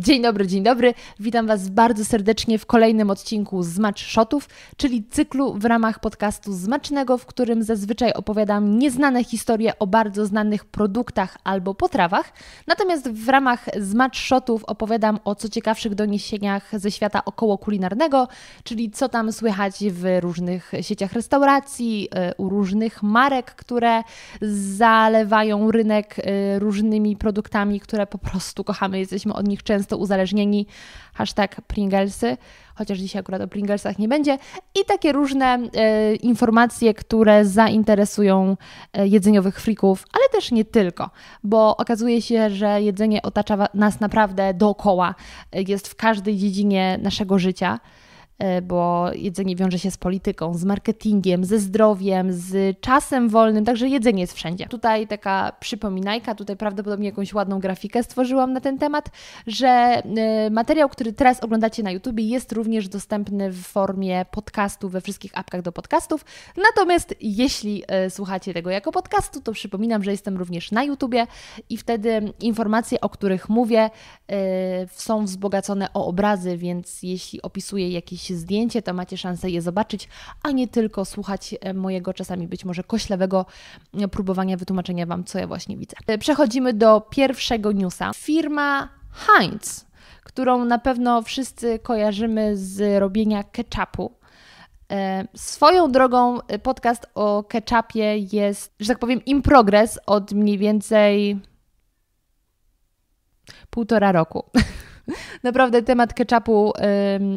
Dzień dobry, dzień dobry. Witam Was bardzo serdecznie w kolejnym odcinku Zmacz Shotów, czyli cyklu w ramach podcastu Zmacznego, w którym zazwyczaj opowiadam nieznane historie o bardzo znanych produktach albo potrawach. Natomiast w ramach Zmacz Shotów opowiadam o co ciekawszych doniesieniach ze świata około kulinarnego, czyli co tam słychać w różnych sieciach restauracji, y, u różnych marek, które zalewają rynek y, różnymi produktami, które po prostu kochamy, jesteśmy od nich często uzależnieni. Hashtag Pringlesy, chociaż dzisiaj akurat o Pringlesach nie będzie. I takie różne e, informacje, które zainteresują e, jedzeniowych frików, ale też nie tylko, bo okazuje się, że jedzenie otacza nas naprawdę dookoła, e, jest w każdej dziedzinie naszego życia. E, bo jedzenie wiąże się z polityką, z marketingiem, ze zdrowiem, z czasem wolnym, także jedzenie jest wszędzie. Tutaj taka przypominajka, tutaj prawdopodobnie jakąś ładną grafikę stworzyłam na ten temat, że e, materiał, który teraz oglądacie na YouTube jest również dostępny w formie podcastu we wszystkich apkach do podcastów. Natomiast jeśli e, słuchacie tego jako podcastu, to przypominam, że jestem również na YouTubie i wtedy informacje, o których mówię, są wzbogacone o obrazy, więc jeśli opisuję zdjęcie, to macie szansę je zobaczyć, a nie tylko słuchać e, mojego czasami być może koślewego e, próbowania wytłumaczenia Wam, co ja właśnie widzę. E, przechodzimy do pierwszego newsa. Firma Heinz, którą na pewno wszyscy kojarzymy z robienia ketchupu. Swoją drogą podcast o ketchupie jest, że tak powiem, in progress od mniej więcej półtora roku. Naprawdę temat ketchupu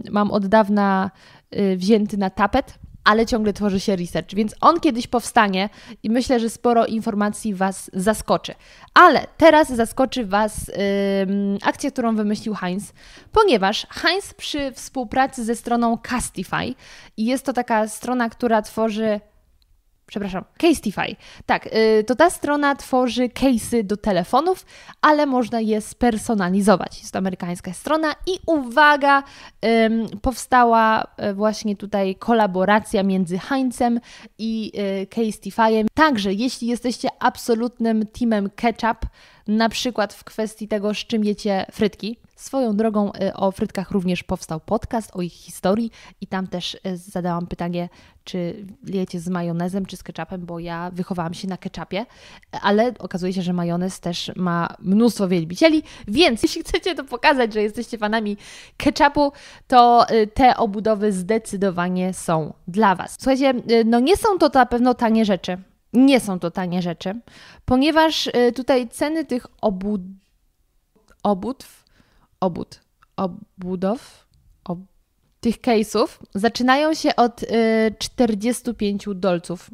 y, mam od dawna y, wzięty na tapet ale ciągle tworzy się research, więc on kiedyś powstanie i myślę, że sporo informacji Was zaskoczy. Ale teraz zaskoczy Was yy, akcja, którą wymyślił Heinz, ponieważ Heinz przy współpracy ze stroną Castify i jest to taka strona, która tworzy przepraszam, Casetify. Tak, y, to ta strona tworzy case'y do telefonów, ale można je spersonalizować. Jest to amerykańska strona i uwaga, powstała e, właśnie tutaj kolaboracja między Heinzem i y, Casetifyem. Także jeśli jesteście absolutnym teamem ketchup, na przykład w kwestii tego, z czym jecie frytki, Swoją drogą y, o frytkach również powstał podcast o ich historii i tam też y, zadałam pytanie, czy jecie z majonezem czy z ketchupem, bo ja wychowałam się na ketchupie, ale okazuje się, że majonez też ma mnóstwo wielbicieli, więc jeśli chcecie to pokazać, że jesteście fanami ketchupu, to y, te obudowy zdecydowanie są dla Was. Słuchajcie, no nie są to na pewno tanie rzeczy. Nie są to tanie rzeczy, ponieważ tutaj ceny tych obud obudw obud, obudow, ob, tych case'ów zaczynają się od y, 45 dolców,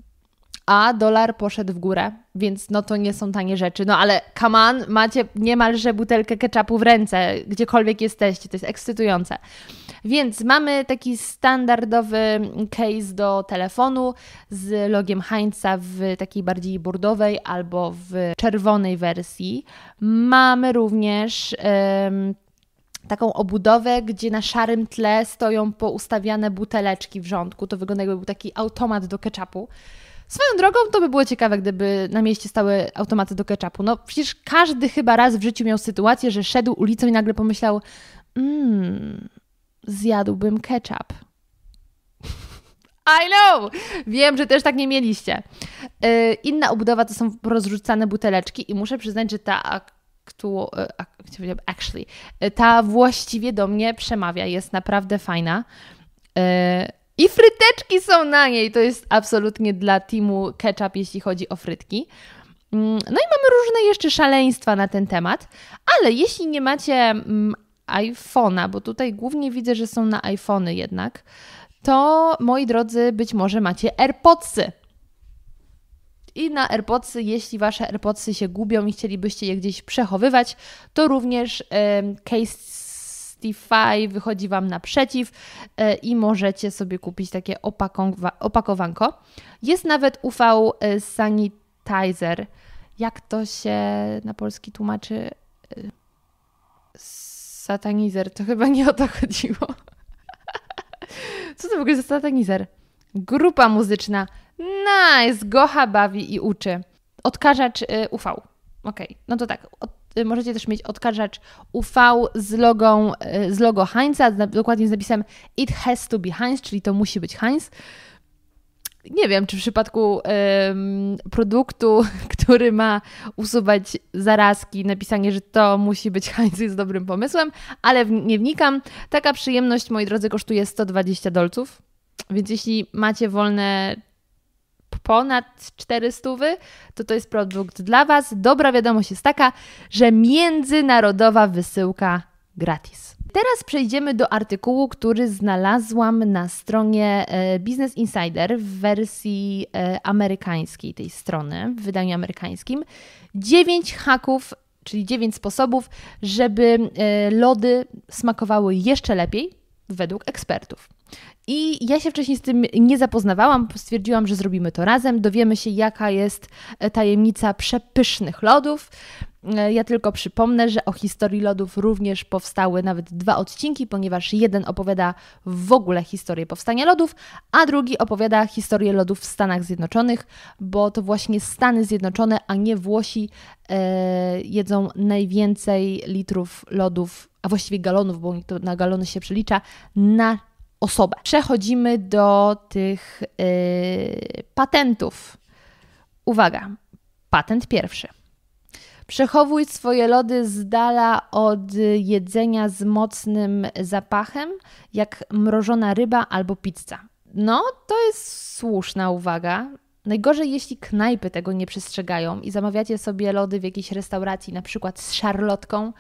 a dolar poszedł w górę, więc no to nie są tanie rzeczy. No ale on, macie niemalże butelkę ketchupu w ręce, gdziekolwiek jesteście, to jest ekscytujące. Więc mamy taki standardowy case do telefonu z logiem Heinza w takiej bardziej bordowej albo w czerwonej wersji. Mamy również taką obudowę, gdzie na szarym tle stoją poustawiane buteleczki w rządku. To wygląda jakby był taki automat do ketchupu. Swoją drogą to by było ciekawe, gdyby na mieście stały automaty do ketchupu. No przecież każdy chyba raz w życiu miał sytuację, że szedł ulicą i nagle pomyślał mmm, zjadłbym ketchup. I know! Wiem, że też tak nie mieliście. Yy, inna obudowa to są rozrzucane buteleczki i muszę przyznać, że ta E, actually, e, ta właściwie do mnie przemawia, jest naprawdę fajna. E, I fryteczki są na niej, to jest absolutnie dla teamu ketchup, jeśli chodzi o frytki. Mm, no i mamy różne jeszcze szaleństwa na ten temat, ale jeśli nie macie mm, iPhone'a, bo tutaj głównie widzę, że są na iPhony jednak, to moi drodzy, być może macie AirPodsy. I na AirPodsy, jeśli Wasze AirPodsy się gubią i chcielibyście je gdzieś przechowywać, to również Casetify wychodzi Wam naprzeciw e, i możecie sobie kupić takie opakowanko. Jest nawet UV e, Sanitizer. Jak to się na polski tłumaczy? E, satanizer. To chyba nie o to chodziło. Co to w ogóle za satanizer? Grupa muzyczna Nice! Gocha bawi i uczy. Odkażacz y, UV. Ok, no to tak. y, możecie też mieć odkażacz UV z, logą, y, z logo Heinza, dokładnie z napisem It has to be Heinz, czyli to musi być Heinz. Nie wiem, czy w przypadku ym, produktu, który ma usuwać zarazki, napisanie, że to musi być Heinz jest dobrym pomysłem, ale w, nie wnikam. Taka przyjemność, moi drodzy, kosztuje 120 dolców. Więc jeśli macie wolne ponad 400, to to jest produkt dla Was. Dobra wiadomość jest taka, że międzynarodowa wysyłka gratis. Teraz przejdziemy do artykułu, który znalazłam na stronie e, Business Insider w wersji e, amerykańskiej tej strony, w wydaniu amerykańskim. 9 haków, czyli 9 sposobów, żeby e, lody smakowały jeszcze lepiej według ekspertów. I ja się wcześniej z tym nie zapoznawałam, stwierdziłam, że zrobimy to razem, dowiemy się, jaka jest e, tajemnica przepysznych lodów. E, ja tylko przypomnę, że o historii lodów również powstały nawet dwa odcinki, ponieważ jeden opowiada w ogóle historię powstania lodów, a drugi opowiada historię lodów w Stanach Zjednoczonych, bo to właśnie Stany Zjednoczone, a nie Włosi e, jedzą najwięcej litrów lodów, a właściwie galonów, bo to na galony się przelicza, na osobę. Przechodzimy do tych yy, patentów. Uwaga, patent pierwszy. Przechowuj swoje lody z dala od jedzenia z mocnym zapachem, jak mrożona ryba albo pizza. No, to jest słuszna uwaga. Najgorzej, jeśli knajpy tego nie przestrzegają i zamawiacie sobie lody w jakiejś restauracji, na przykład z szarlotką,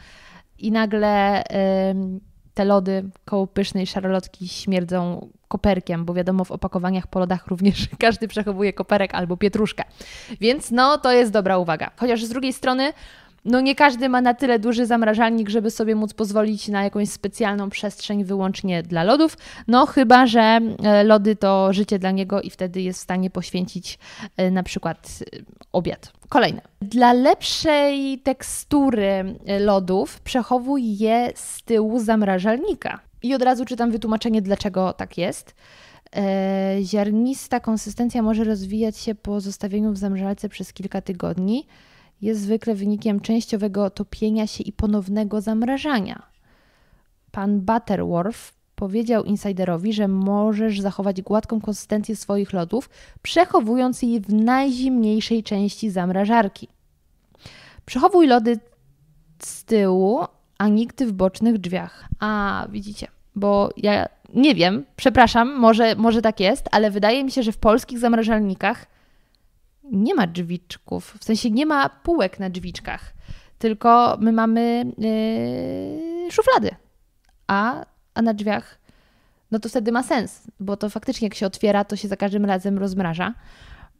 i nagle yy, te lody koło pysznej szarlotki śmierdzą koperkiem, bo wiadomo, w opakowaniach po lodach również każdy przechowuje koperek albo pietruszkę. Więc no, to jest dobra uwaga. Chociaż z drugiej strony, no nie każdy ma na tyle duży zamrażalnik, żeby sobie móc pozwolić na jakąś specjalną przestrzeń wyłącznie dla lodów, no chyba, że e, lody to życie dla niego i wtedy jest w stanie poświęcić e, na przykład e, obiad. Kolejne. Dla lepszej tekstury lodów przechowuj je z tyłu zamrażalnika. I od razu czytam wytłumaczenie, dlaczego tak jest. Ziarnista konsystencja może rozwijać się po zostawieniu w zamrażalce przez kilka tygodni. Jest zwykle wynikiem częściowego topienia się i ponownego zamrażania. Pan Butterworth powiedział insiderowi, że możesz zachować gładką konsystencję swoich lodów, przechowując je w najzimniejszej części zamrażarki. Przechowuj lody z tyłu, a nigdy w bocznych drzwiach. A, widzicie, bo ja nie wiem, przepraszam, może, może tak jest, ale wydaje mi się, że w polskich zamrażalnikach nie ma drzwiczków, w sensie nie ma półek na drzwiczkach, tylko my mamy yy, szuflady, a a na drzwiach, no to wtedy ma sens, bo to faktycznie jak się otwiera, to się za każdym razem rozmraża.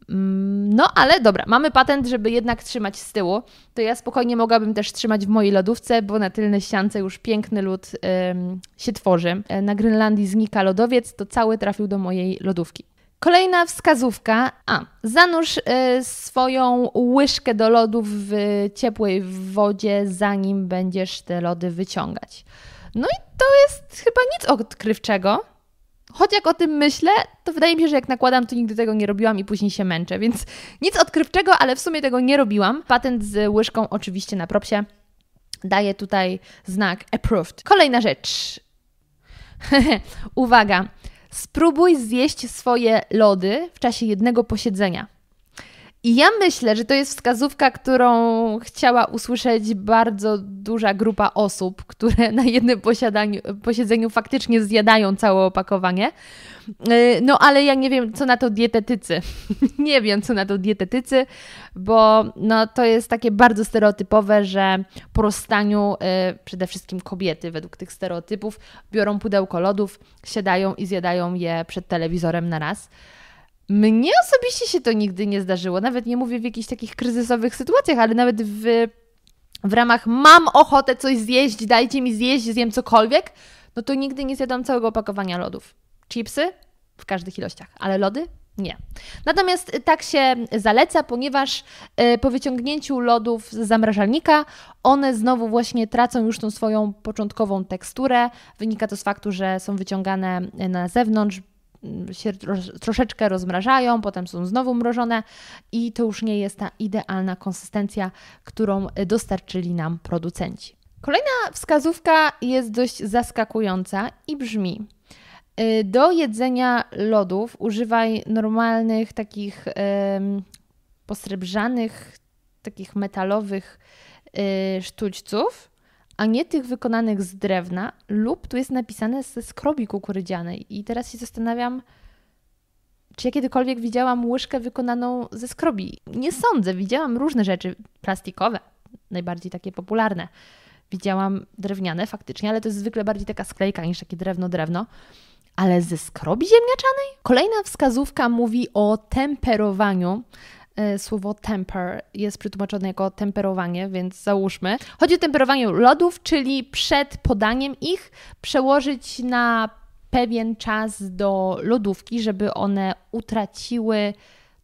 Mm, no, ale dobra, mamy patent, żeby jednak trzymać z tyłu. To ja spokojnie mogłabym też trzymać w mojej lodówce, bo na tylnej ściance już piękny lód ym, się tworzy. Na Grenlandii znika lodowiec, to cały trafił do mojej lodówki. Kolejna wskazówka. A, zanurz y, swoją łyżkę do lodów w ciepłej wodzie, zanim będziesz te lody wyciągać. No i to jest chyba nic odkrywczego. Choć jak o tym myślę, to wydaje mi się, że jak nakładam, to nigdy tego nie robiłam i później się męczę, więc nic odkrywczego, ale w sumie tego nie robiłam. Patent z łyżką oczywiście na propsie daje tutaj znak approved. Kolejna rzecz. Uwaga, spróbuj zjeść swoje lody w czasie jednego posiedzenia. I ja myślę, że to jest wskazówka, którą chciała usłyszeć bardzo duża grupa osób, które na jednym posiedzeniu faktycznie zjadają całe opakowanie. Y, no ale ja nie wiem, co na to dietetycy. nie wiem, co na to dietetycy, bo no, to jest takie bardzo stereotypowe, że po rozstaniu y, przede wszystkim kobiety według tych stereotypów biorą pudełko lodów, siadają i zjadają je przed telewizorem na raz. Mnie osobiście się to nigdy nie zdarzyło. Nawet nie mówię w jakichś takich kryzysowych sytuacjach, ale nawet w, w ramach mam ochotę coś zjeść, dajcie mi zjeść, zjem cokolwiek, no to nigdy nie zjadam całego opakowania lodów. Chipsy w każdych ilościach, ale lody nie. Natomiast tak się zaleca, ponieważ e, po wyciągnięciu lodów z zamrażalnika one znowu właśnie tracą już tą swoją początkową teksturę. Wynika to z faktu, że są wyciągane na zewnątrz, się troszeczkę rozmrażają, potem są znowu mrożone i to już nie jest ta idealna konsystencja, którą dostarczyli nam producenci. Kolejna wskazówka jest dość zaskakująca i brzmi: y, do jedzenia lodów używaj normalnych, takich posrebrzanych, takich metalowych y, sztućców, a nie tych wykonanych z drewna, lub tu jest napisane ze skrobi kukurydzianej. I teraz się zastanawiam, czy ja kiedykolwiek widziałam łyżkę wykonaną ze skrobi. Nie sądzę, widziałam różne rzeczy plastikowe, najbardziej takie popularne. Widziałam drewniane faktycznie, ale to jest zwykle bardziej taka sklejka niż takie drewno-drewno. Ale ze skrobi ziemniaczanej? Kolejna wskazówka mówi o temperowaniu. E, słowo temper jest przetłumaczone jako temperowanie, więc załóżmy. Chodzi o temperowanie lodów, czyli przed podaniem ich przełożyć na pewien czas do lodówki, żeby one utraciły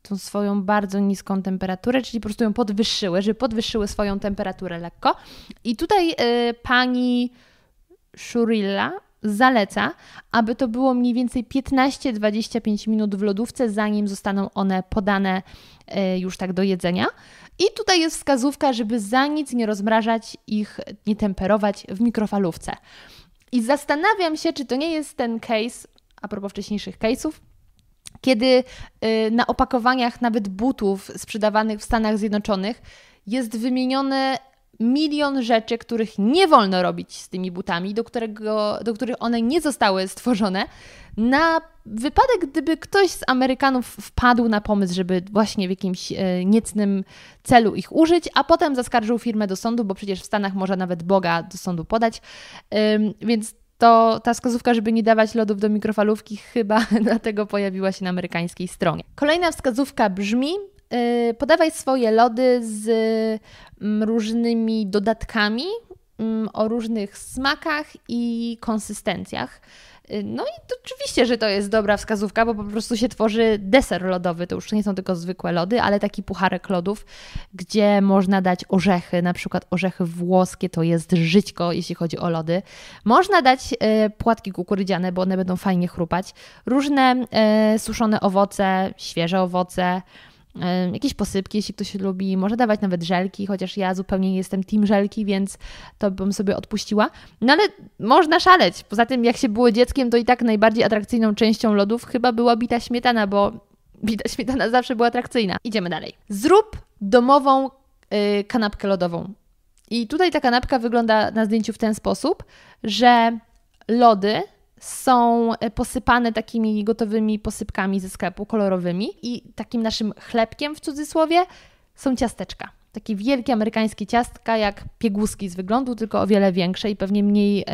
tą swoją bardzo niską temperaturę, czyli po prostu ją podwyższyły, żeby podwyższyły swoją temperaturę lekko. I tutaj y, pani Shurilla zaleca, aby to było mniej więcej 15-25 minut w lodówce, zanim zostaną one podane y, już tak do jedzenia. I tutaj jest wskazówka, żeby za nic nie rozmrażać ich, nie temperować w mikrofalówce. I zastanawiam się, czy to nie jest ten case, a propos wcześniejszych case'ów, kiedy y, na opakowaniach nawet butów sprzedawanych w Stanach Zjednoczonych jest wymienione milion rzeczy, których nie wolno robić z tymi butami, do, którego, do których one nie zostały stworzone, na wypadek, gdyby ktoś z Amerykanów wpadł na pomysł, żeby właśnie w jakimś e, niecnym celu ich użyć, a potem zaskarżył firmę do sądu, bo przecież w Stanach może nawet Boga do sądu podać. Więc to ta wskazówka, żeby nie dawać lodów do mikrofalówki, chyba dlatego pojawiła się na amerykańskiej stronie. Kolejna wskazówka brzmi: podawaj swoje lody z mm, różnymi dodatkami mm, o różnych smakach i konsystencjach. Y, no i to oczywiście, że to jest dobra wskazówka, bo po prostu się tworzy deser lodowy. To już nie są tylko zwykłe lody, ale taki pucharek lodów, gdzie można dać orzechy, na przykład orzechy włoskie, to jest żyćko, jeśli chodzi o lody. Można dać y, płatki kukurydziane, bo one będą fajnie chrupać. Różne y, suszone owoce, świeże owoce, jakieś posypki, jeśli ktoś lubi, może dawać nawet żelki, chociaż ja zupełnie nie jestem team żelki, więc to bym sobie odpuściła. No ale można szaleć. Poza tym, jak się było dzieckiem, to i tak najbardziej atrakcyjną częścią lodów chyba była bita śmietana, bo bita śmietana zawsze była atrakcyjna. Idziemy dalej. Zrób domową yy, kanapkę lodową. I tutaj ta kanapka wygląda na zdjęciu w ten sposób, że lody są e, posypane takimi gotowymi posypkami ze sklepu kolorowymi i takim naszym chlebkiem w cudzysłowie są ciasteczka. Takie wielkie amerykańskie ciastka, jak pieguski z wyglądu, tylko o wiele większe i pewnie mniej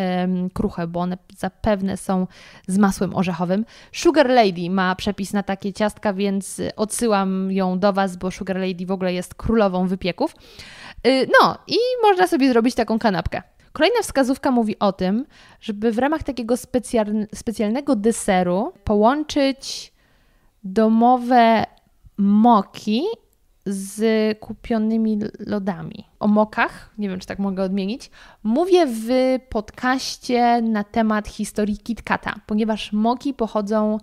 kruche, bo one zapewne są z masłem orzechowym. Sugar Lady ma przepis na takie ciastka, więc odsyłam ją do Was, bo Sugar Lady w ogóle jest królową wypieków. Y, no i można sobie zrobić taką kanapkę. Kolejna wskazówka mówi o tym, żeby w ramach takiego specjalnego deseru połączyć domowe moki z kupionymi lodami. O mokach, nie wiem czy tak mogę odmienić, mówię w podcaście na temat historii KitKata, ponieważ moki pochodzą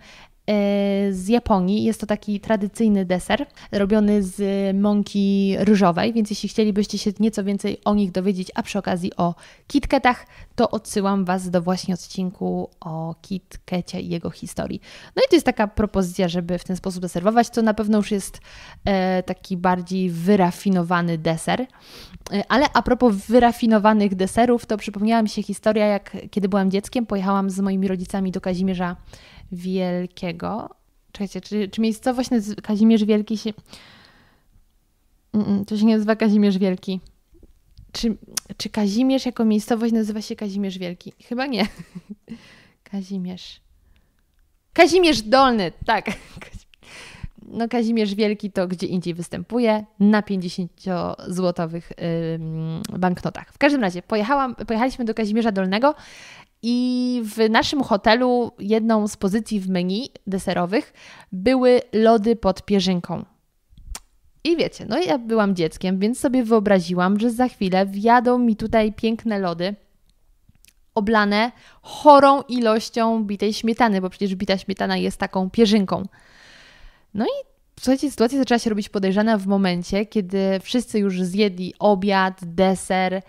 z Japonii. Jest to taki tradycyjny deser robiony z mąki ryżowej, więc jeśli chcielibyście się nieco więcej o nich dowiedzieć, a przy okazji o KitKatach, to odsyłam Was do właśnie odcinku o KitKacie i jego historii. No i to jest taka propozycja, żeby w ten sposób deserwować. To na pewno już jest e, taki bardziej wyrafinowany deser. E, ale a propos wyrafinowanych deserów, to przypomniała mi się historia, jak kiedy byłam dzieckiem, pojechałam z moimi rodzicami do Kazimierza Wielkiego. Czekajcie, czy, czy miejscowość nazywa Kazimierz Wielki się... To się nie nazywa Kazimierz Wielki. Czy, czy Kazimierz jako miejscowość nazywa się Kazimierz Wielki? Chyba nie. Kazimierz. Kazimierz Dolny, tak. No Kazimierz Wielki to gdzie indziej występuje na 50-złotowych yy, banknotach. W każdym razie pojechałam, pojechaliśmy do Kazimierza Dolnego i w naszym hotelu jedną z pozycji w menu deserowych były lody pod pierzynką. I wiecie, no ja byłam dzieckiem, więc sobie wyobraziłam, że za chwilę wjadą mi tutaj piękne lody oblane chorą ilością bitej śmietany, bo przecież bita śmietana jest taką pierzynką. No i słuchajcie, sytuacja zaczęła się robić podejrzana w momencie, kiedy wszyscy już zjedli obiad, deser,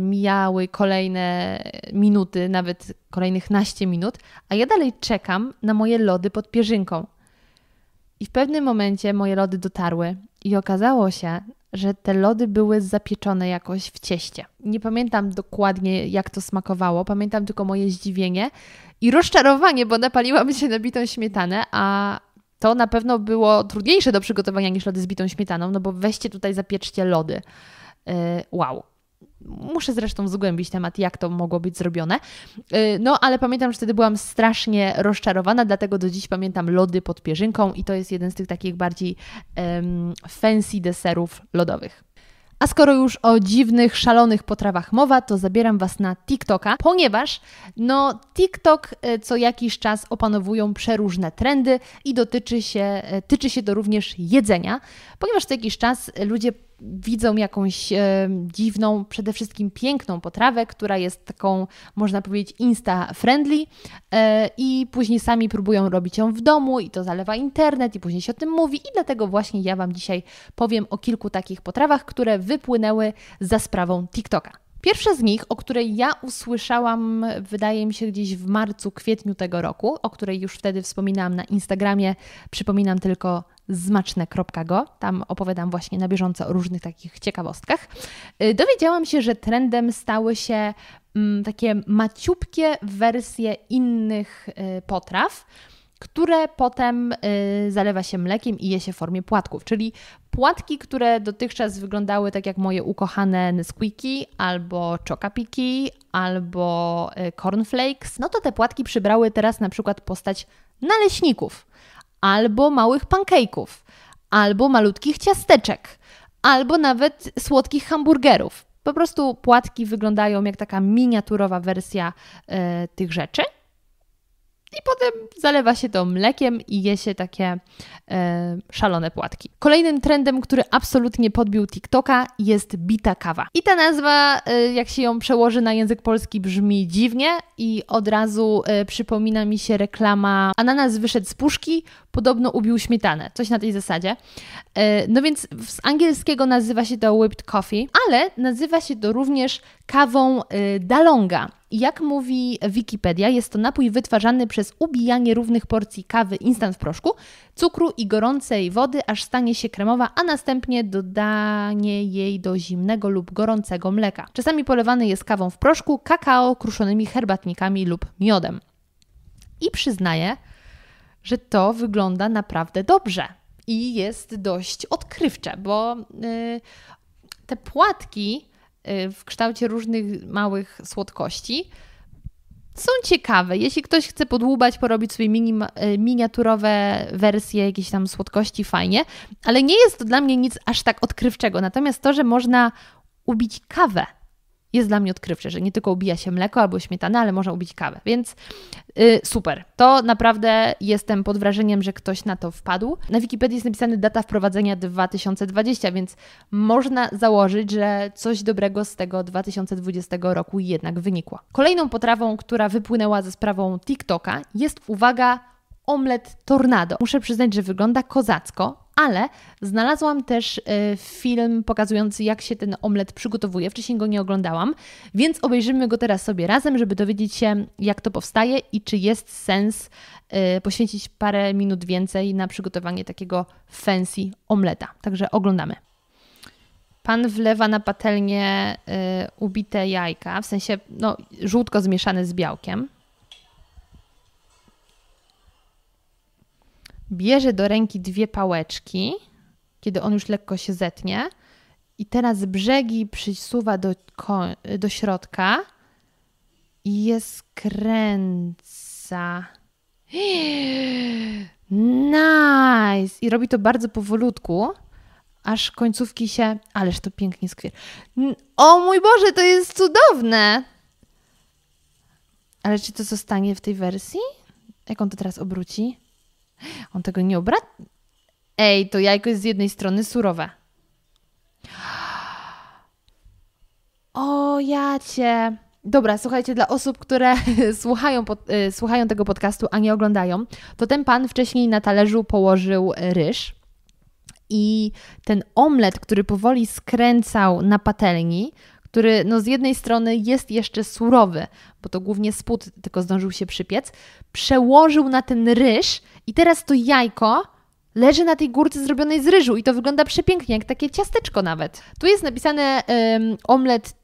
mijały kolejne minuty, nawet kolejnych naście minut, a ja dalej czekam na moje lody pod pierzynką. I w pewnym momencie moje lody dotarły i okazało się, że te lody były zapieczone jakoś w cieście. Nie pamiętam dokładnie, jak to smakowało, pamiętam tylko moje zdziwienie i rozczarowanie, bo napaliłam się na bitą śmietanę, a to na pewno było trudniejsze do przygotowania niż lody z bitą śmietaną, no bo weźcie tutaj, zapieczcie lody. Yy, wow. Muszę zresztą zgłębić temat, jak to mogło być zrobione. Yy, no, ale pamiętam, że wtedy byłam strasznie rozczarowana, dlatego do dziś pamiętam lody pod pierzynką i to jest jeden z tych takich bardziej um, fancy deserów lodowych. A skoro już o dziwnych, szalonych potrawach mowa, to zabieram Was na TikToka, ponieważ no, TikTok e, co jakiś czas opanowują przeróżne trendy i dotyczy się, e, tyczy się to również jedzenia, ponieważ co jakiś czas ludzie widzą jakąś e, dziwną, przede wszystkim piękną potrawę, która jest taką, można powiedzieć, insta-friendly e, i później sami próbują robić ją w domu i to zalewa internet i później się o tym mówi i dlatego właśnie ja Wam dzisiaj powiem o kilku takich potrawach, które wypłynęły za sprawą TikToka. Pierwsza z nich, o której ja usłyszałam, wydaje mi się gdzieś w marcu, kwietniu tego roku, o której już wtedy wspominałam na Instagramie, przypominam tylko zmaczne.go. Tam opowiadam właśnie na bieżąco o różnych takich ciekawostkach. Y, dowiedziałam się, że trendem stały się mm, takie maciupkie wersje innych y, potraw które potem y, zalewa się mlekiem i je się w formie płatków, czyli płatki, które dotychczas wyglądały tak jak moje ukochane Nesquiki albo Chocapiki albo cornflakes, no to te płatki przybrały teraz na przykład postać naleśników albo małych pancake'ów, albo malutkich ciasteczek, albo nawet słodkich hamburgerów. Po prostu płatki wyglądają jak taka miniaturowa wersja y, tych rzeczy i potem zalewa się to mlekiem i je się takie e, szalone płatki. Kolejnym trendem, który absolutnie podbił TikToka jest bita kawa. I ta nazwa, e, jak się ją przełoży na język polski, brzmi dziwnie i od razu e, przypomina mi się reklama Ananas wyszedł z puszki, podobno ubił śmietanę. Coś na tej zasadzie. E, no więc z angielskiego nazywa się to whipped coffee, ale nazywa się to również kawą e, dalonga. Jak mówi Wikipedia, jest to napój wytwarzany przez ubijanie równych porcji kawy instant w proszku, cukru i gorącej wody, aż stanie się kremowa, a następnie dodanie jej do zimnego lub gorącego mleka. Czasami polewany jest kawą w proszku, kakao, kruszonymi herbatnikami lub miodem. I przyznaję, że to wygląda naprawdę dobrze i jest dość odkrywcze, bo yy, te płatki w kształcie różnych małych słodkości są ciekawe. Jeśli ktoś chce podłubać, porobić sobie mini, y, miniaturowe wersje jakiejś tam słodkości, fajnie, ale nie jest to dla mnie nic aż tak odkrywczego. Natomiast to, że można ubić kawę jest dla mnie odkrywcze, że nie tylko ubija się mleko albo śmietanę, ale można ubić kawę. Więc yy, super. To naprawdę jestem pod wrażeniem, że ktoś na to wpadł. Na Wikipedii jest napisana data wprowadzenia 2020, więc można założyć, że coś dobrego z tego 2020 roku jednak wynikło. Kolejną potrawą, która wypłynęła ze sprawą TikToka jest, uwaga, omlet tornado. Muszę przyznać, że wygląda kozacko, ale znalazłam też e, film pokazujący, jak się ten omlet przygotowuje. Wcześniej go nie oglądałam, więc obejrzymy go teraz sobie razem, żeby dowiedzieć się, jak to powstaje i czy jest sens e, poświęcić parę minut więcej na przygotowanie takiego fancy omleta. Także oglądamy. Pan wlewa na patelnię y, ubite jajka, w sensie no, żółtko zmieszane z białkiem. Bierze do ręki dwie pałeczki, kiedy on już lekko się zetnie, i teraz brzegi przysuwa do, do środka i je skręca. Nice! I robi to bardzo powolutku, aż końcówki się. Ależ to pięknie skwier. O mój Boże, to jest cudowne! Ale czy to zostanie w tej wersji? Jak on to teraz obróci? On tego nie obra... Ej, to jajko jest z jednej strony surowe. O, ja cię. Dobra, słuchajcie, dla osób, które słuchają, pod, y, słuchają tego podcastu, a nie oglądają, to ten pan wcześniej na talerzu położył ryż i ten omlet, który powoli skręcał na patelni, który no z jednej strony jest jeszcze surowy, bo to głównie spód tylko zdążył się przypiec, przełożył na ten ryż i teraz to jajko leży na tej górce zrobionej z ryżu i to wygląda przepięknie, jak takie ciasteczko nawet. Tu jest napisane um, omlet,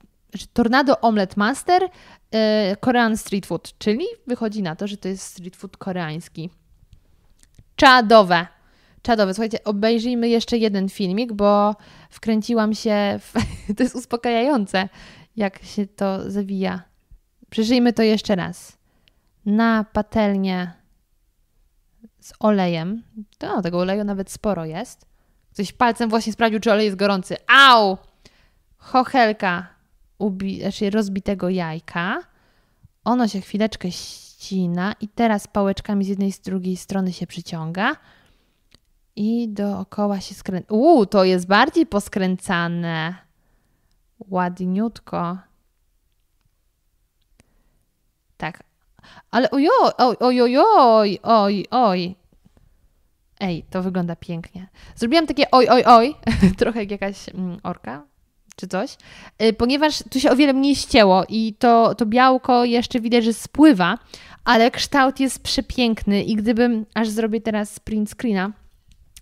Tornado Omelette Master e, Korean Street Food, czyli wychodzi na to, że to jest street food koreański. Czadowe. Czadowe. Słuchajcie, obejrzyjmy jeszcze jeden filmik, bo wkręciłam się w... to jest uspokajające, jak się to zawija. Przeżyjmy to jeszcze raz. Na patelnię z olejem. To, no, tego oleju nawet sporo jest. Ktoś palcem właśnie sprawdził, czy olej jest gorący. Au! Chochelka ubi- znaczy rozbitego jajka. Ono się chwileczkę ścina i teraz pałeczkami z jednej i z drugiej strony się przyciąga i dookoła się skręca. Uuu, to jest bardziej poskręcane. Ładniutko. Tak. Ale ojoj, oj, oj, oj, oj, oj. Ej, to wygląda pięknie. Zrobiłam takie oj, oj, oj, trochę jak jakaś mm, orka czy coś, y, ponieważ tu się o wiele mniej ścięło i to, to białko jeszcze widać, że spływa, ale kształt jest przepiękny i gdybym, aż zrobię teraz print screena,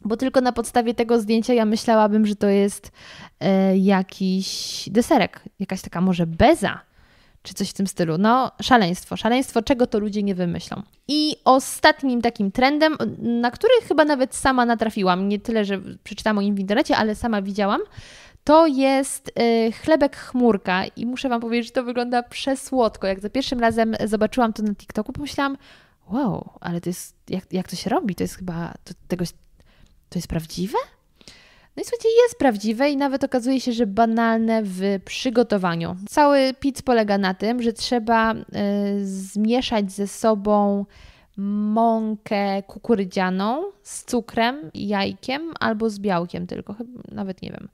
bo tylko na podstawie tego zdjęcia ja myślałabym, że to jest e, jakiś deserek, jakaś taka może beza, czy coś w tym stylu. No, szaleństwo, szaleństwo, czego to ludzie nie wymyślą. I ostatnim takim trendem, na który chyba nawet sama natrafiłam, nie tyle, że przeczytałam o nim w internecie, ale sama widziałam, to jest y, chlebek chmurka i muszę Wam powiedzieć, że to wygląda przesłodko. Jak za pierwszym razem zobaczyłam to na TikToku, pomyślałam, wow, ale to jest, jak, jak to się robi? To jest chyba, to, tego, to jest prawdziwe? No i słuchajcie, jest prawdziwe i nawet okazuje się, że banalne w przygotowaniu. Cały pizz polega na tym, że trzeba y, zmieszać ze sobą mąkę kukurydzianą z cukrem, jajkiem albo z białkiem tylko, nawet nie wiem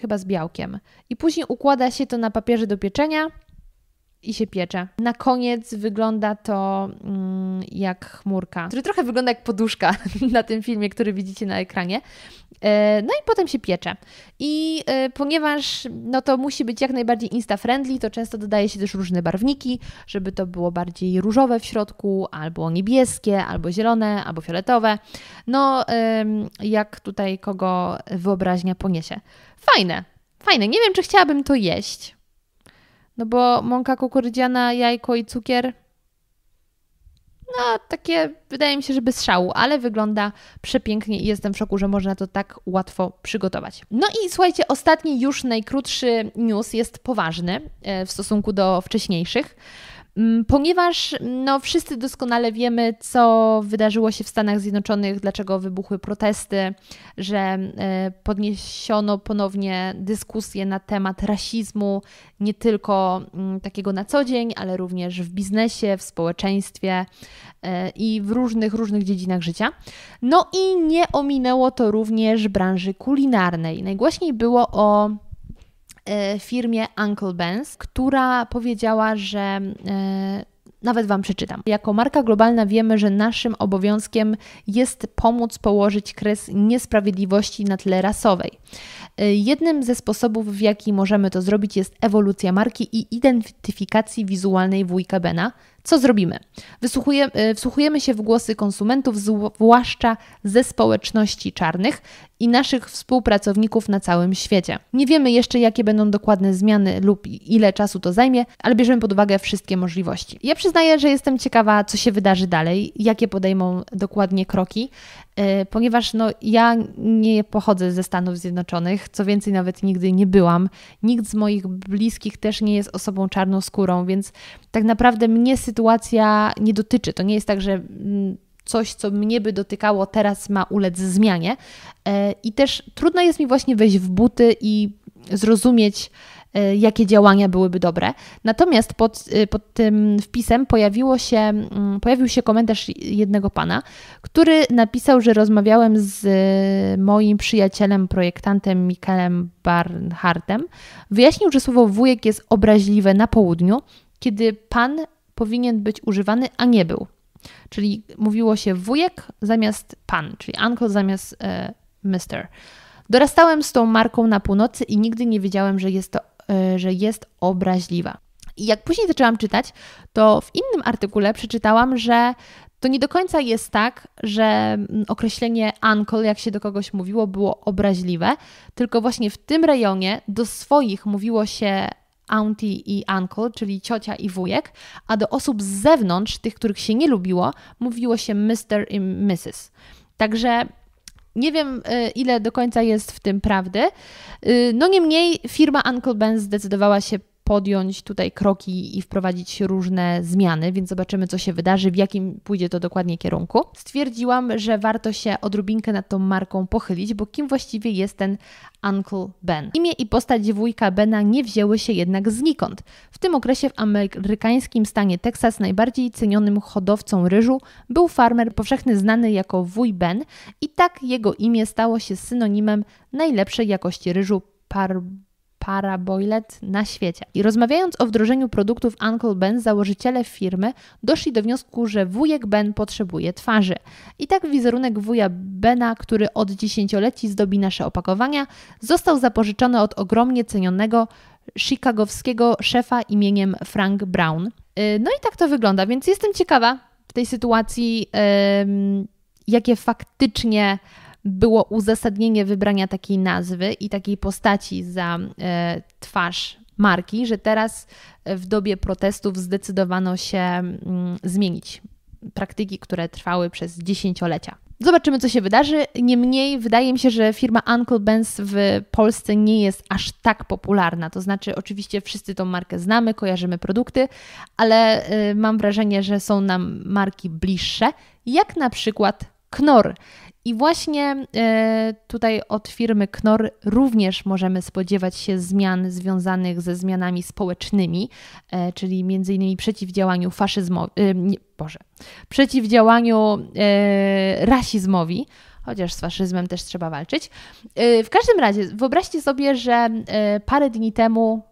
chyba z białkiem. I później układa się to na papierze do pieczenia i się piecze. Na koniec wygląda to mm, jak chmurka, który trochę wygląda jak poduszka na tym filmie, który widzicie na ekranie. E, no i potem się piecze. I e, ponieważ no to musi być jak najbardziej insta-friendly, to często dodaje się też różne barwniki, żeby to było bardziej różowe w środku, albo niebieskie, albo zielone, albo fioletowe. No, jak tutaj kogo wyobraźnia poniesie. Fajne, fajne. Nie wiem, czy chciałabym to jeść. No bo mąka kukurydziana, jajko i cukier no, takie wydaje mi się, że bez szału, ale wygląda przepięknie i jestem w szoku, że można to tak łatwo przygotować. No i słuchajcie, ostatni, już najkrótszy news jest poważny e, w stosunku do wcześniejszych. Mm, ponieważ no, wszyscy doskonale wiemy, co wydarzyło się w Stanach Zjednoczonych, dlaczego wybuchły protesty, że e, podniesiono ponownie dyskusję na temat rasizmu, nie tylko mm, takiego na co dzień, ale również w biznesie, w społeczeństwie e, i w różnych, różnych dziedzinach życia. No i nie ominęło to również branży kulinarnej. Najgłośniej było o firmie Uncle Ben's, która powiedziała, że e, nawet Wam przeczytam. Jako marka globalna wiemy, że naszym obowiązkiem jest pomóc położyć kres niesprawiedliwości na tle rasowej. E, jednym ze sposobów, w jaki możemy to zrobić, jest ewolucja marki i identyfikacji wizualnej wujka Bena. Co zrobimy? Wysłuchuje, wsłuchujemy się w głosy konsumentów, zwłaszcza ze społeczności czarnych, i naszych współpracowników na całym świecie. Nie wiemy jeszcze, jakie będą dokładne zmiany lub ile czasu to zajmie, ale bierzemy pod uwagę wszystkie możliwości. Ja przyznaję, że jestem ciekawa, co się wydarzy dalej, jakie podejmą dokładnie kroki, e, ponieważ no, ja nie pochodzę ze Stanów Zjednoczonych, co więcej, nawet nigdy nie byłam. Nikt z moich bliskich też nie jest osobą czarnoskórą, więc tak naprawdę mnie sytuacja nie dotyczy. To nie jest tak, że mm, coś, co mnie by dotykało, teraz ma ulec zmianie. E, I też trudno jest mi właśnie wejść w buty i zrozumieć, e, jakie działania byłyby dobre. Natomiast pod, e, pod tym wpisem pojawiło się, mm, pojawił się komentarz jednego pana, który napisał, że rozmawiałem z moim przyjacielem, projektantem Mikelem Barnhartem. Wyjaśnił, że słowo wujek jest obraźliwe na południu, kiedy pan powinien być używany, a nie był. Czyli mówiło się wujek zamiast pan, czyli uncle zamiast e, mister. Dorastałem z tą marką na północy i nigdy nie wiedziałem, że jest to, e, że jest obraźliwa. I jak później zaczęłam czytać, to w innym artykule przeczytałam, że to nie do końca jest tak, że określenie uncle, jak się do kogoś mówiło, było obraźliwe, tylko właśnie w tym rejonie do swoich mówiło się auntie i uncle, czyli ciocia i wujek, a do osób z zewnątrz, tych, których się nie lubiło, mówiło się Mr. i Mrs. Także nie wiem, y, ile do końca jest w tym prawdy. Y, no niemniej firma Uncle Ben zdecydowała się podjąć tutaj kroki i wprowadzić różne zmiany, więc zobaczymy, co się wydarzy, w jakim pójdzie to dokładnie kierunku. Stwierdziłam, że warto się odrobinkę nad tą marką pochylić, bo kim właściwie jest ten Uncle Ben? Imię i postać wujka Bena nie wzięły się jednak znikąd. W tym okresie w amerykańskim stanie Teksas najbardziej cenionym hodowcą ryżu był farmer powszechny znany jako wuj Ben i tak jego imię stało się synonimem najlepszej jakości ryżu par Paraboilet na świecie. I rozmawiając o wdrożeniu produktów Uncle Ben, założyciele firmy doszli do wniosku, że wujek Ben potrzebuje twarzy. I tak wizerunek wuja Bena, który od dziesięcioleci zdobi nasze opakowania, został zapożyczony od ogromnie cenionego chicagowskiego szefa imieniem Frank Brown. Y, no i tak to wygląda, więc jestem ciekawa w tej sytuacji, jakie faktycznie było uzasadnienie wybrania takiej nazwy i takiej postaci za e, twarz marki, że teraz w dobie protestów zdecydowano się mm, zmienić praktyki, które trwały przez dziesięciolecia. Zobaczymy, co się wydarzy. Niemniej wydaje mi się, że firma Uncle Ben's w Polsce nie jest aż tak popularna. To znaczy, oczywiście wszyscy tą markę znamy, kojarzymy produkty, ale y, mam wrażenie, że są nam marki bliższe, jak na przykład Knorr. I właśnie e, tutaj od firmy Knorr również możemy spodziewać się zmian związanych ze zmianami społecznymi, e, czyli między innymi przeciwdziałaniu faszyzmowi, e, Boże, przeciwdziałaniu rasizmowi, chociaż z faszyzmem też trzeba walczyć. W każdym razie, wyobraźcie sobie, że parę dni temu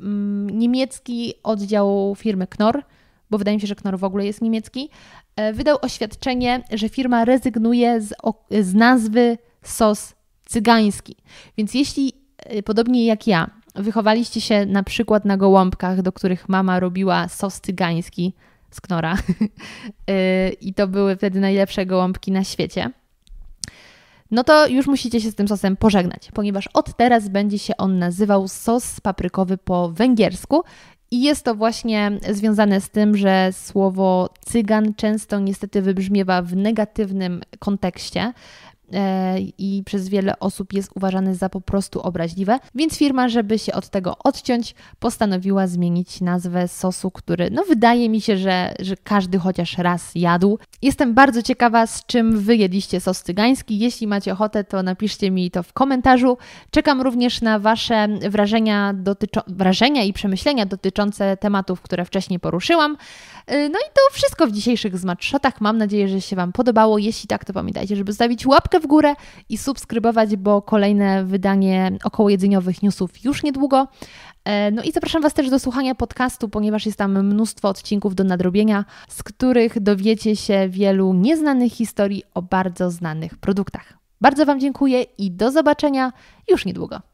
mm, niemiecki oddział firmy Knorr bo wydaje mi się, że Knorr w ogóle jest niemiecki, e, wydał oświadczenie, że firma rezygnuje z, z nazwy sos cygański. Więc jeśli, e, podobnie jak ja, wychowaliście się na przykład na gołąbkach, do których mama robiła sos cygański z Knora e, i to były wtedy najlepsze gołąbki na świecie, no to już musicie się z tym sosem pożegnać, ponieważ od teraz będzie się on nazywał sos paprykowy po węgiersku i jest to właśnie związane z tym, że słowo cygan często niestety wybrzmiewa w negatywnym kontekście, i przez wiele osób jest uważany za po prostu obraźliwe, więc firma, żeby się od tego odciąć, postanowiła zmienić nazwę sosu, który no wydaje mi się, że, że każdy chociaż raz jadł. Jestem bardzo ciekawa, z czym wy jedliście sos cygański. Jeśli macie ochotę, to napiszcie mi to w komentarzu. Czekam również na wasze wrażenia, dotyczo- wrażenia i przemyślenia dotyczące tematów, które wcześniej poruszyłam. E, no i to wszystko w dzisiejszych Smatshotach. Mam nadzieję, że się Wam podobało. Jeśli tak, to pamiętajcie, żeby zostawić łapkę w górę i subskrybować, bo kolejne wydanie około jedzeniowych newsów już niedługo. E, no i zapraszam Was też do słuchania podcastu, ponieważ jest tam mnóstwo odcinków do nadrobienia, z których dowiecie się wielu nieznanych historii o bardzo znanych produktach. Bardzo Wam dziękuję i do zobaczenia już niedługo.